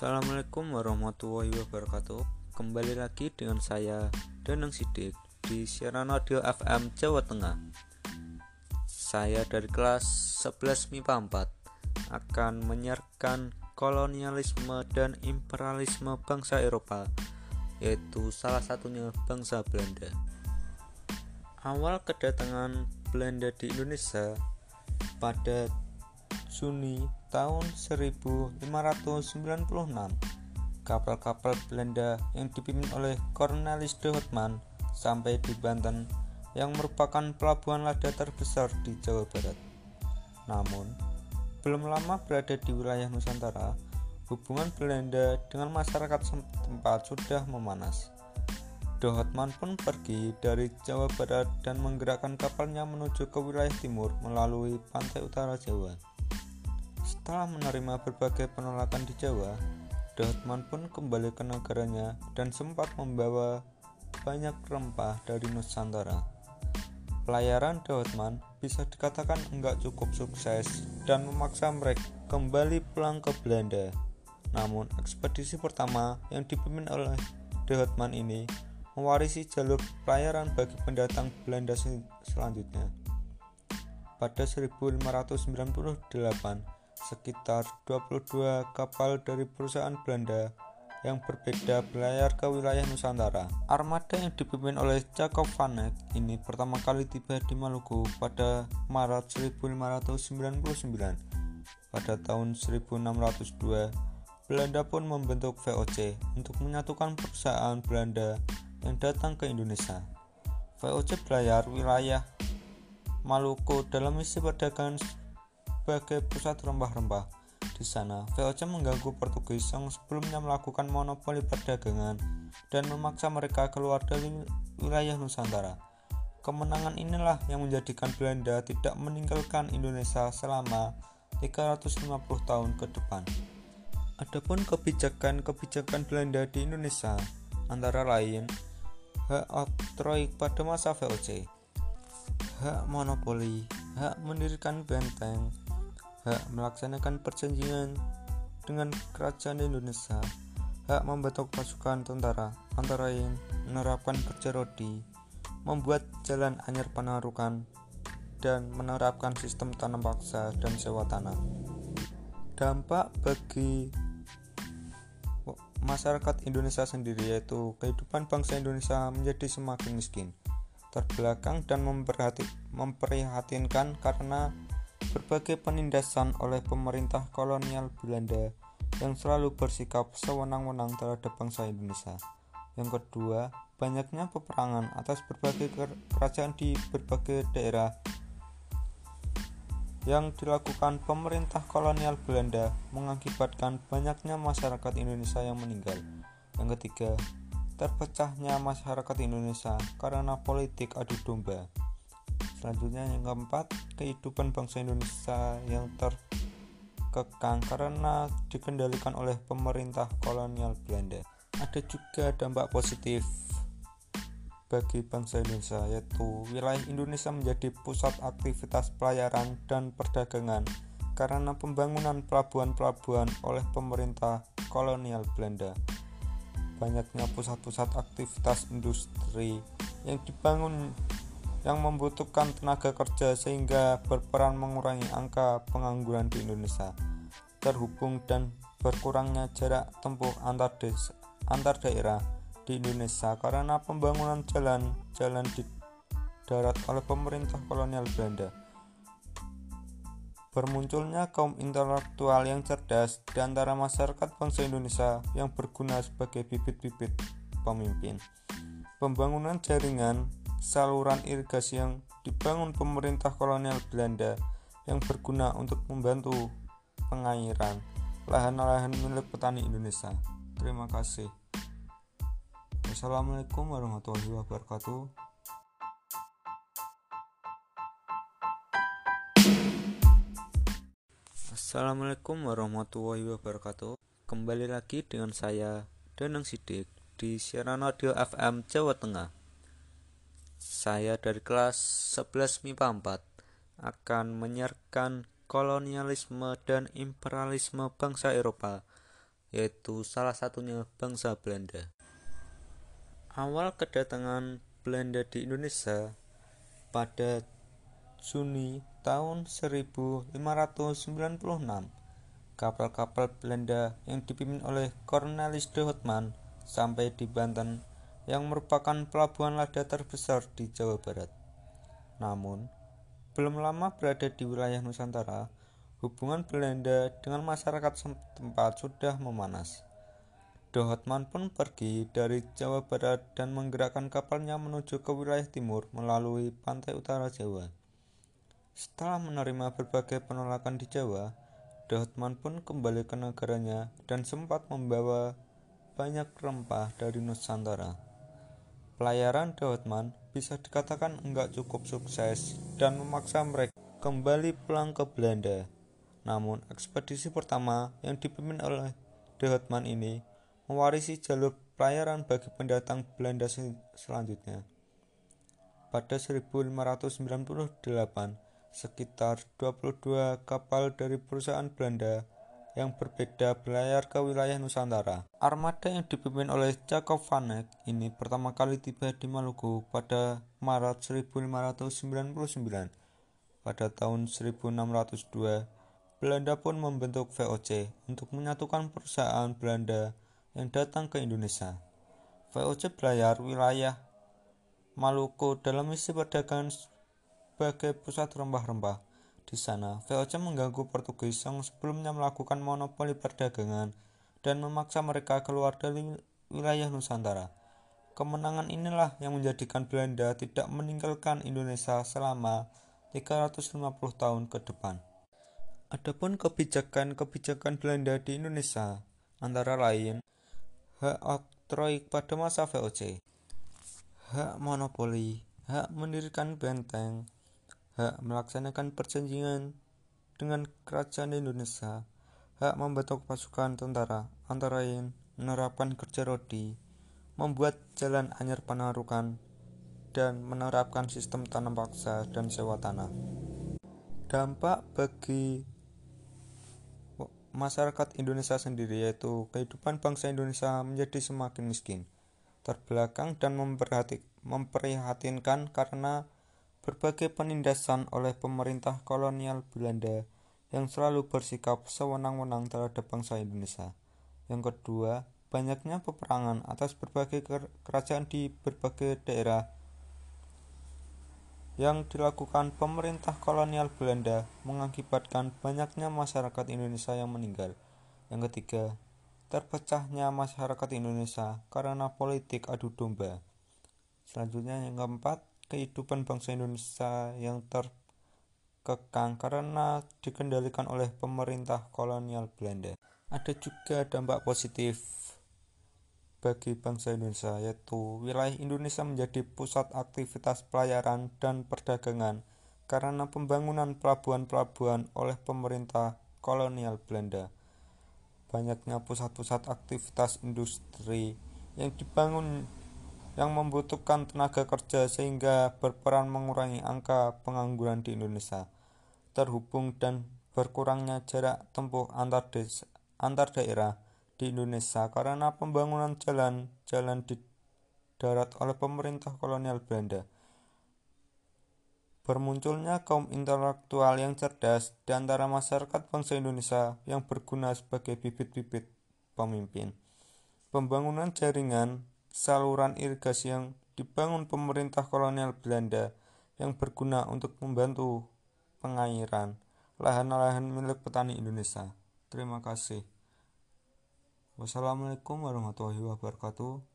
Assalamualaikum warahmatullahi wabarakatuh. Kembali lagi dengan saya Danang Sidik di siaran audio FM Jawa Tengah. Saya dari kelas 11 MIPA 4 akan menyiarkan kolonialisme dan imperialisme bangsa Eropa yaitu salah satunya bangsa Belanda. Awal kedatangan Belanda di Indonesia pada Juni tahun 1596 kapal-kapal Belanda yang dipimpin oleh Cornelis de Houtman sampai di Banten yang merupakan pelabuhan lada terbesar di Jawa Barat. Namun, belum lama berada di wilayah Nusantara, hubungan Belanda dengan masyarakat setempat sudah memanas. De Houtman pun pergi dari Jawa Barat dan menggerakkan kapalnya menuju ke wilayah timur melalui pantai utara Jawa. Setelah menerima berbagai penolakan di Jawa, Dautman pun kembali ke negaranya dan sempat membawa banyak rempah dari Nusantara. Pelayaran Dautman bisa dikatakan enggak cukup sukses dan memaksa mereka kembali pulang ke Belanda. Namun, ekspedisi pertama yang dipimpin oleh Dautman ini mewarisi jalur pelayaran bagi pendatang Belanda selanjutnya. Pada 1598, sekitar 22 kapal dari perusahaan Belanda yang berbeda berlayar ke wilayah Nusantara. Armada yang dipimpin oleh Jacob van Eyck ini pertama kali tiba di Maluku pada Maret 1599. Pada tahun 1602, Belanda pun membentuk VOC untuk menyatukan perusahaan Belanda yang datang ke Indonesia. VOC berlayar wilayah Maluku dalam misi perdagangan sebagai pusat rempah-rempah. Di sana, VOC mengganggu Portugis yang sebelumnya melakukan monopoli perdagangan dan memaksa mereka keluar dari wilayah Nusantara. Kemenangan inilah yang menjadikan Belanda tidak meninggalkan Indonesia selama 350 tahun ke depan. Adapun kebijakan-kebijakan Belanda di Indonesia antara lain hak oktroy pada masa VOC, hak monopoli, hak mendirikan benteng, hak melaksanakan perjanjian dengan kerajaan Indonesia, hak membentuk pasukan tentara, antara lain menerapkan kerja rodi, membuat jalan anyar panarukan, dan menerapkan sistem tanam paksa dan sewa tanah. Dampak bagi masyarakat Indonesia sendiri yaitu kehidupan bangsa Indonesia menjadi semakin miskin, terbelakang dan memprihatinkan karena berbagai penindasan oleh pemerintah kolonial Belanda yang selalu bersikap sewenang-wenang terhadap bangsa Indonesia. Yang kedua, banyaknya peperangan atas berbagai kerajaan di berbagai daerah yang dilakukan pemerintah kolonial Belanda mengakibatkan banyaknya masyarakat Indonesia yang meninggal. Yang ketiga, terpecahnya masyarakat Indonesia karena politik adu domba. Selanjutnya yang keempat, kehidupan bangsa Indonesia yang terkekang karena dikendalikan oleh pemerintah kolonial Belanda. Ada juga dampak positif bagi bangsa Indonesia yaitu wilayah Indonesia menjadi pusat aktivitas pelayaran dan perdagangan karena pembangunan pelabuhan-pelabuhan oleh pemerintah kolonial Belanda. Banyaknya pusat-pusat aktivitas industri yang dibangun yang membutuhkan tenaga kerja sehingga berperan mengurangi angka pengangguran di Indonesia terhubung dan berkurangnya jarak tempuh antar desa, antar daerah di Indonesia karena pembangunan jalan-jalan di darat oleh pemerintah kolonial Belanda. Bermunculnya kaum intelektual yang cerdas di antara masyarakat bangsa Indonesia yang berguna sebagai bibit-bibit pemimpin. Pembangunan jaringan saluran irigasi yang dibangun pemerintah kolonial Belanda yang berguna untuk membantu pengairan lahan-lahan milik petani Indonesia. Terima kasih. Wassalamualaikum warahmatullahi wabarakatuh. Assalamualaikum warahmatullahi wabarakatuh. Kembali lagi dengan saya Danang Sidik di siaran audio FM Jawa Tengah. Saya dari kelas 11 MIPA 4 akan menyiarkan kolonialisme dan imperialisme bangsa Eropa yaitu salah satunya bangsa Belanda. Awal kedatangan Belanda di Indonesia pada Juni tahun 1596, kapal-kapal Belanda yang dipimpin oleh Cornelis de Houtman sampai di Banten yang merupakan pelabuhan lada terbesar di Jawa Barat. Namun, belum lama berada di wilayah Nusantara, hubungan Belanda dengan masyarakat setempat sudah memanas. Dohotman pun pergi dari Jawa Barat dan menggerakkan kapalnya menuju ke wilayah timur melalui pantai utara Jawa. Setelah menerima berbagai penolakan di Jawa, Dohotman pun kembali ke negaranya dan sempat membawa banyak rempah dari Nusantara. Pelayaran Daudman bisa dikatakan enggak cukup sukses dan memaksa mereka kembali pulang ke Belanda. Namun, ekspedisi pertama yang dipimpin oleh Daudman ini mewarisi jalur pelayaran bagi pendatang Belanda selanjutnya. Pada 1598, sekitar 22 kapal dari perusahaan Belanda yang berbeda berlayar ke wilayah Nusantara. Armada yang dipimpin oleh Jacob van Eyck ini pertama kali tiba di Maluku pada Maret 1599. Pada tahun 1602, Belanda pun membentuk VOC untuk menyatukan perusahaan Belanda yang datang ke Indonesia. VOC berlayar wilayah Maluku dalam misi perdagangan sebagai pusat rempah-rempah. Di sana, VOC mengganggu Portugis yang sebelumnya melakukan monopoli perdagangan dan memaksa mereka keluar dari wilayah Nusantara. Kemenangan inilah yang menjadikan Belanda tidak meninggalkan Indonesia selama 350 tahun ke depan. Adapun kebijakan-kebijakan Belanda di Indonesia antara lain hak oktroy pada masa VOC, hak monopoli, hak mendirikan benteng, hak melaksanakan perjanjian dengan kerajaan Indonesia, hak membentuk pasukan tentara, antara lain menerapkan kerja rodi, membuat jalan anyar panarukan, dan menerapkan sistem tanam paksa dan sewa tanah. Dampak bagi masyarakat Indonesia sendiri yaitu kehidupan bangsa Indonesia menjadi semakin miskin, terbelakang dan memprihatinkan karena berbagai penindasan oleh pemerintah kolonial Belanda yang selalu bersikap sewenang-wenang terhadap bangsa Indonesia. Yang kedua, banyaknya peperangan atas berbagai kerajaan di berbagai daerah yang dilakukan pemerintah kolonial Belanda mengakibatkan banyaknya masyarakat Indonesia yang meninggal. Yang ketiga, terpecahnya masyarakat Indonesia karena politik adu domba. Selanjutnya yang keempat, kehidupan bangsa Indonesia yang terkekang karena dikendalikan oleh pemerintah kolonial Belanda. Ada juga dampak positif bagi bangsa Indonesia yaitu wilayah Indonesia menjadi pusat aktivitas pelayaran dan perdagangan karena pembangunan pelabuhan-pelabuhan oleh pemerintah kolonial Belanda. Banyaknya pusat-pusat aktivitas industri yang dibangun yang membutuhkan tenaga kerja sehingga berperan mengurangi angka pengangguran di Indonesia. Terhubung dan berkurangnya jarak tempuh antar, desa, antar daerah di Indonesia karena pembangunan jalan-jalan di darat oleh pemerintah kolonial Belanda. Bermunculnya kaum intelektual yang cerdas di antara masyarakat bangsa Indonesia yang berguna sebagai bibit-bibit pemimpin. Pembangunan jaringan saluran irigasi yang dibangun pemerintah kolonial Belanda yang berguna untuk membantu pengairan lahan-lahan milik petani Indonesia. Terima kasih. Wassalamualaikum warahmatullahi wabarakatuh.